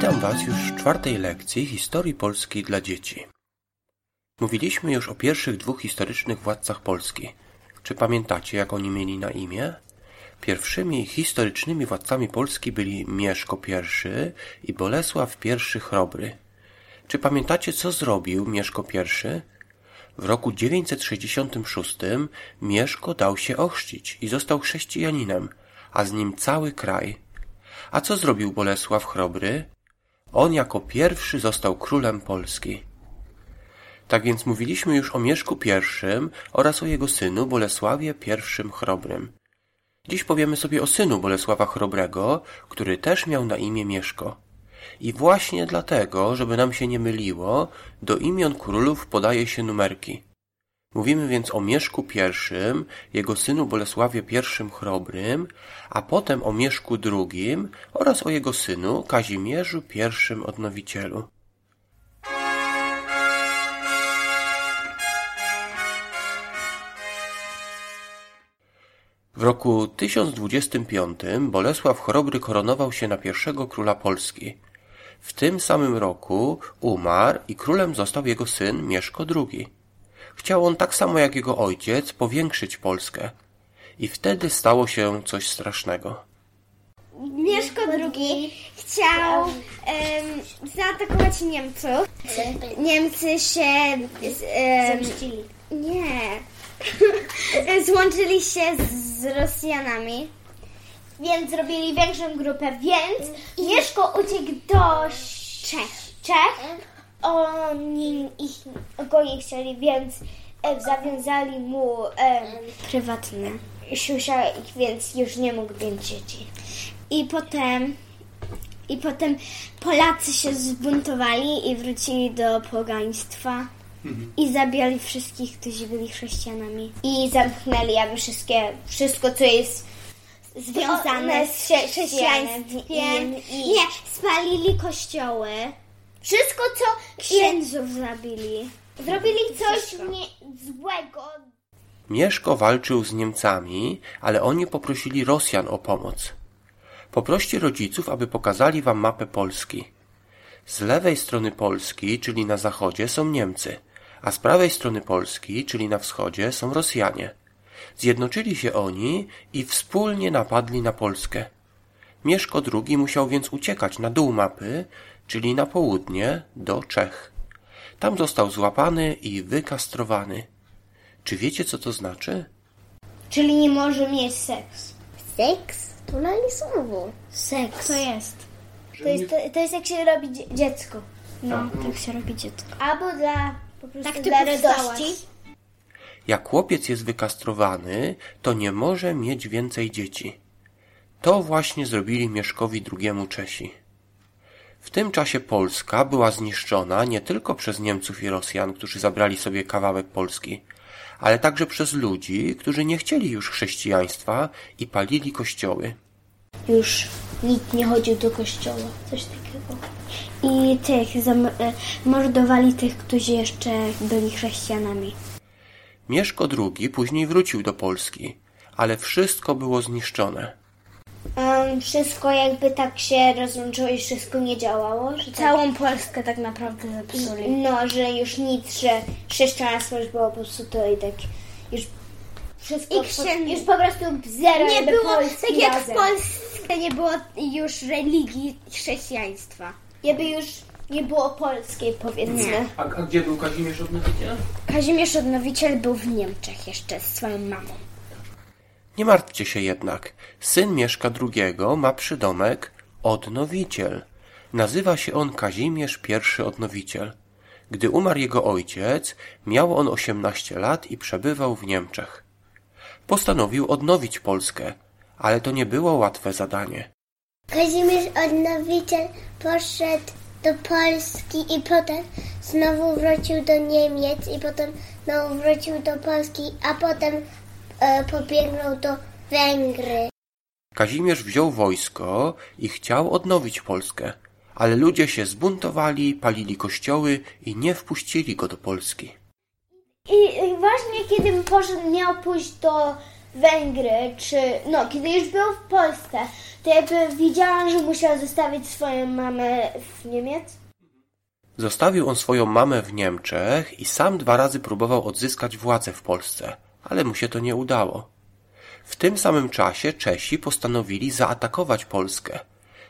Witam Was już w czwartej lekcji historii Polski dla dzieci. Mówiliśmy już o pierwszych dwóch historycznych władcach Polski. Czy pamiętacie, jak oni mieli na imię? Pierwszymi historycznymi władcami Polski byli Mieszko I i Bolesław I Chrobry. Czy pamiętacie, co zrobił Mieszko I? W roku 966 Mieszko dał się ochrzcić i został chrześcijaninem, a z nim cały kraj. A co zrobił Bolesław Chrobry? On jako pierwszy został królem Polski. Tak więc mówiliśmy już o Mieszku I oraz o jego synu Bolesławie I Chrobrym. Dziś powiemy sobie o synu Bolesława Chrobrego, który też miał na imię Mieszko. I właśnie dlatego, żeby nam się nie myliło, do imion królów podaje się numerki. Mówimy więc o Mieszku I, jego synu Bolesławie I Chrobrym, a potem o Mieszku II oraz o jego synu Kazimierzu I Odnowicielu. W roku 1025 Bolesław Chrobry koronował się na pierwszego króla Polski. W tym samym roku umarł i królem został jego syn Mieszko II. Chciał on tak samo jak jego ojciec powiększyć Polskę. I wtedy stało się coś strasznego. Mieszko II chciał um, zaatakować Niemców. Niemcy się um, Zemścili. nie złączyli się z Rosjanami. Więc zrobili większą grupę, więc Mieszko uciekł do Czech. Czech. Oni ich, go nie chcieli, więc e, zawiązali mu e, Prywatne. siusia, więc już nie mógł mieć dzieci. I potem i potem Polacy się zbuntowali i wrócili do pogaństwa. I zabijali wszystkich, którzy byli chrześcijanami. I zamknęli jakby wszystkie, wszystko co jest Związane z chrześcijaństwem. chrześcijaństwem. I Nie, spalili kościoły. Wszystko co Księdzów zabili. zrobili coś nie, złego. Mieszko walczył z Niemcami, ale oni poprosili Rosjan o pomoc. Poproście rodziców, aby pokazali wam mapę Polski. Z lewej strony Polski, czyli na zachodzie, są Niemcy, a z prawej strony Polski, czyli na wschodzie, są Rosjanie. Zjednoczyli się oni i wspólnie napadli na Polskę. Mieszko II musiał więc uciekać na dół mapy, czyli na południe, do Czech. Tam został złapany i wykastrowany. Czy wiecie, co to znaczy? Czyli nie może mieć seks. Seks? To na słowo. Seks. To jest. To jest, to, to jest jak się robi dzie- dziecko. No, tak się robi dziecko. Albo dla po prostu Tak ty dla radości. Jak chłopiec jest wykastrowany, to nie może mieć więcej dzieci. To właśnie zrobili Mieszkowi II Czesi. W tym czasie Polska była zniszczona nie tylko przez Niemców i Rosjan, którzy zabrali sobie kawałek Polski, ale także przez ludzi, którzy nie chcieli już chrześcijaństwa i palili kościoły. Już nikt nie chodził do kościoła. Coś takiego. I tych zam- e, mordowali tych, którzy jeszcze byli chrześcijanami. Mieszko II później wrócił do Polski, ale wszystko było zniszczone. Um, wszystko jakby tak się rozłączyło i wszystko nie działało. Że tak, Całą Polskę tak naprawdę zepsuli. no, że już nic, że chrześcijaństwo już było popsute i tak już wszystko, I po, księży- już po prostu zero Nie jakby było, Polski tak jak w razem. Polsce nie było już religii chrześcijaństwa. Jakby już nie było polskiej powiedzmy. A, a gdzie był Kazimierz Odnowiciel? Kazimierz Odnowiciel był w Niemczech jeszcze z swoją mamą. Nie martwcie się jednak. Syn Mieszka II ma przydomek Odnowiciel. Nazywa się on Kazimierz I Odnowiciel. Gdy umarł jego ojciec, miał on 18 lat i przebywał w Niemczech. Postanowił odnowić Polskę, ale to nie było łatwe zadanie. Kazimierz Odnowiciel poszedł do Polski i potem znowu wrócił do Niemiec i potem znowu wrócił do Polski, a potem pobiegnął do Węgry. Kazimierz wziął wojsko i chciał odnowić Polskę, ale ludzie się zbuntowali, palili kościoły i nie wpuścili go do Polski. I i właśnie kiedy poszedł, miał pójść do Węgry, czy no, kiedy już był w Polsce, to jakby widziałam, że musiał zostawić swoją mamę w Niemiec. Zostawił on swoją mamę w Niemczech i sam dwa razy próbował odzyskać władzę w Polsce, ale mu się to nie udało. W tym samym czasie Czesi postanowili zaatakować Polskę.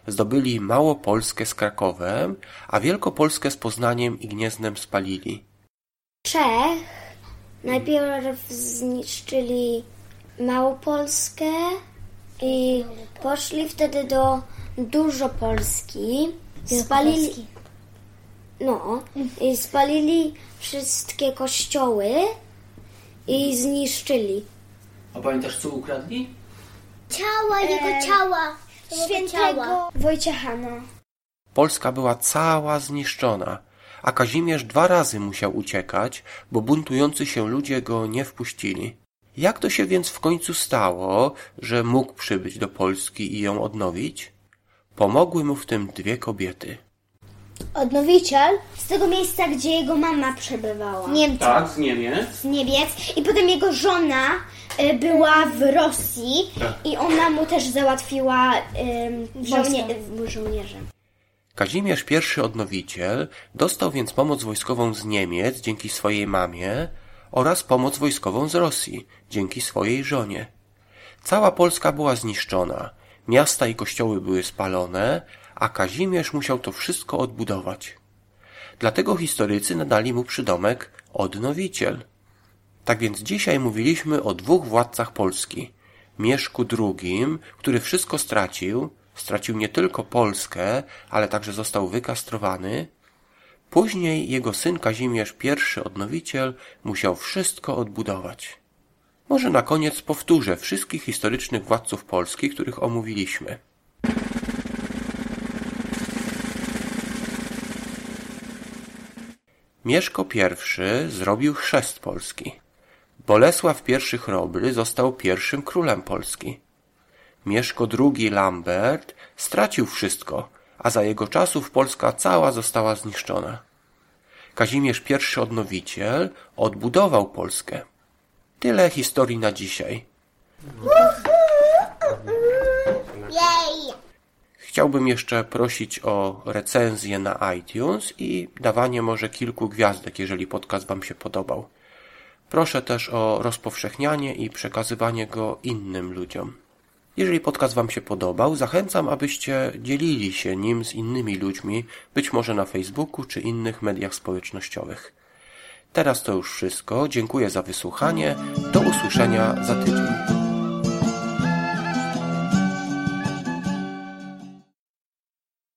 Zdobyli Małopolskę z Krakowem, a Wielkopolskę z Poznaniem i Gnieznem spalili. Czech najpierw zniszczyli Małopolskę i poszli wtedy do Dużopolski. Spalili, no, i spalili wszystkie kościoły i zniszczyli. A pamiętasz co ukradli? Ciała, jego ciała. Świętego ciała. Wojciecha, no. Polska była cała zniszczona, a Kazimierz dwa razy musiał uciekać, bo buntujący się ludzie go nie wpuścili. Jak to się więc w końcu stało, że mógł przybyć do Polski i ją odnowić? Pomogły mu w tym dwie kobiety. Odnowiciel? Z tego miejsca, gdzie jego mama przebywała. Niemcy. Tak, z Niemiec. z Niemiec i potem jego żona y, była w Rosji i ona mu też załatwiła ym, żołnie, y, żołnierzem. Kazimierz I Odnowiciel dostał więc pomoc wojskową z Niemiec dzięki swojej mamie oraz pomoc wojskową z Rosji dzięki swojej żonie. Cała Polska była zniszczona, miasta i kościoły były spalone, a Kazimierz musiał to wszystko odbudować. Dlatego historycy nadali mu przydomek Odnowiciel. Tak więc dzisiaj mówiliśmy o dwóch władcach Polski. Mieszku II, który wszystko stracił, stracił nie tylko Polskę, ale także został wykastrowany. Później jego syn Kazimierz I Odnowiciel musiał wszystko odbudować. Może na koniec powtórzę wszystkich historycznych władców Polski, których omówiliśmy. Mieszko I zrobił chrzest Polski. Bolesław I Chrobry został pierwszym królem Polski. Mieszko II Lambert stracił wszystko, a za jego czasów Polska cała została zniszczona. Kazimierz I Odnowiciel odbudował Polskę. Tyle historii na dzisiaj. Chciałbym jeszcze prosić o recenzję na iTunes i dawanie może kilku gwiazdek, jeżeli podcast Wam się podobał. Proszę też o rozpowszechnianie i przekazywanie go innym ludziom. Jeżeli podcast Wam się podobał, zachęcam, abyście dzielili się nim z innymi ludźmi, być może na Facebooku czy innych mediach społecznościowych. Teraz to już wszystko. Dziękuję za wysłuchanie. Do usłyszenia za tydzień.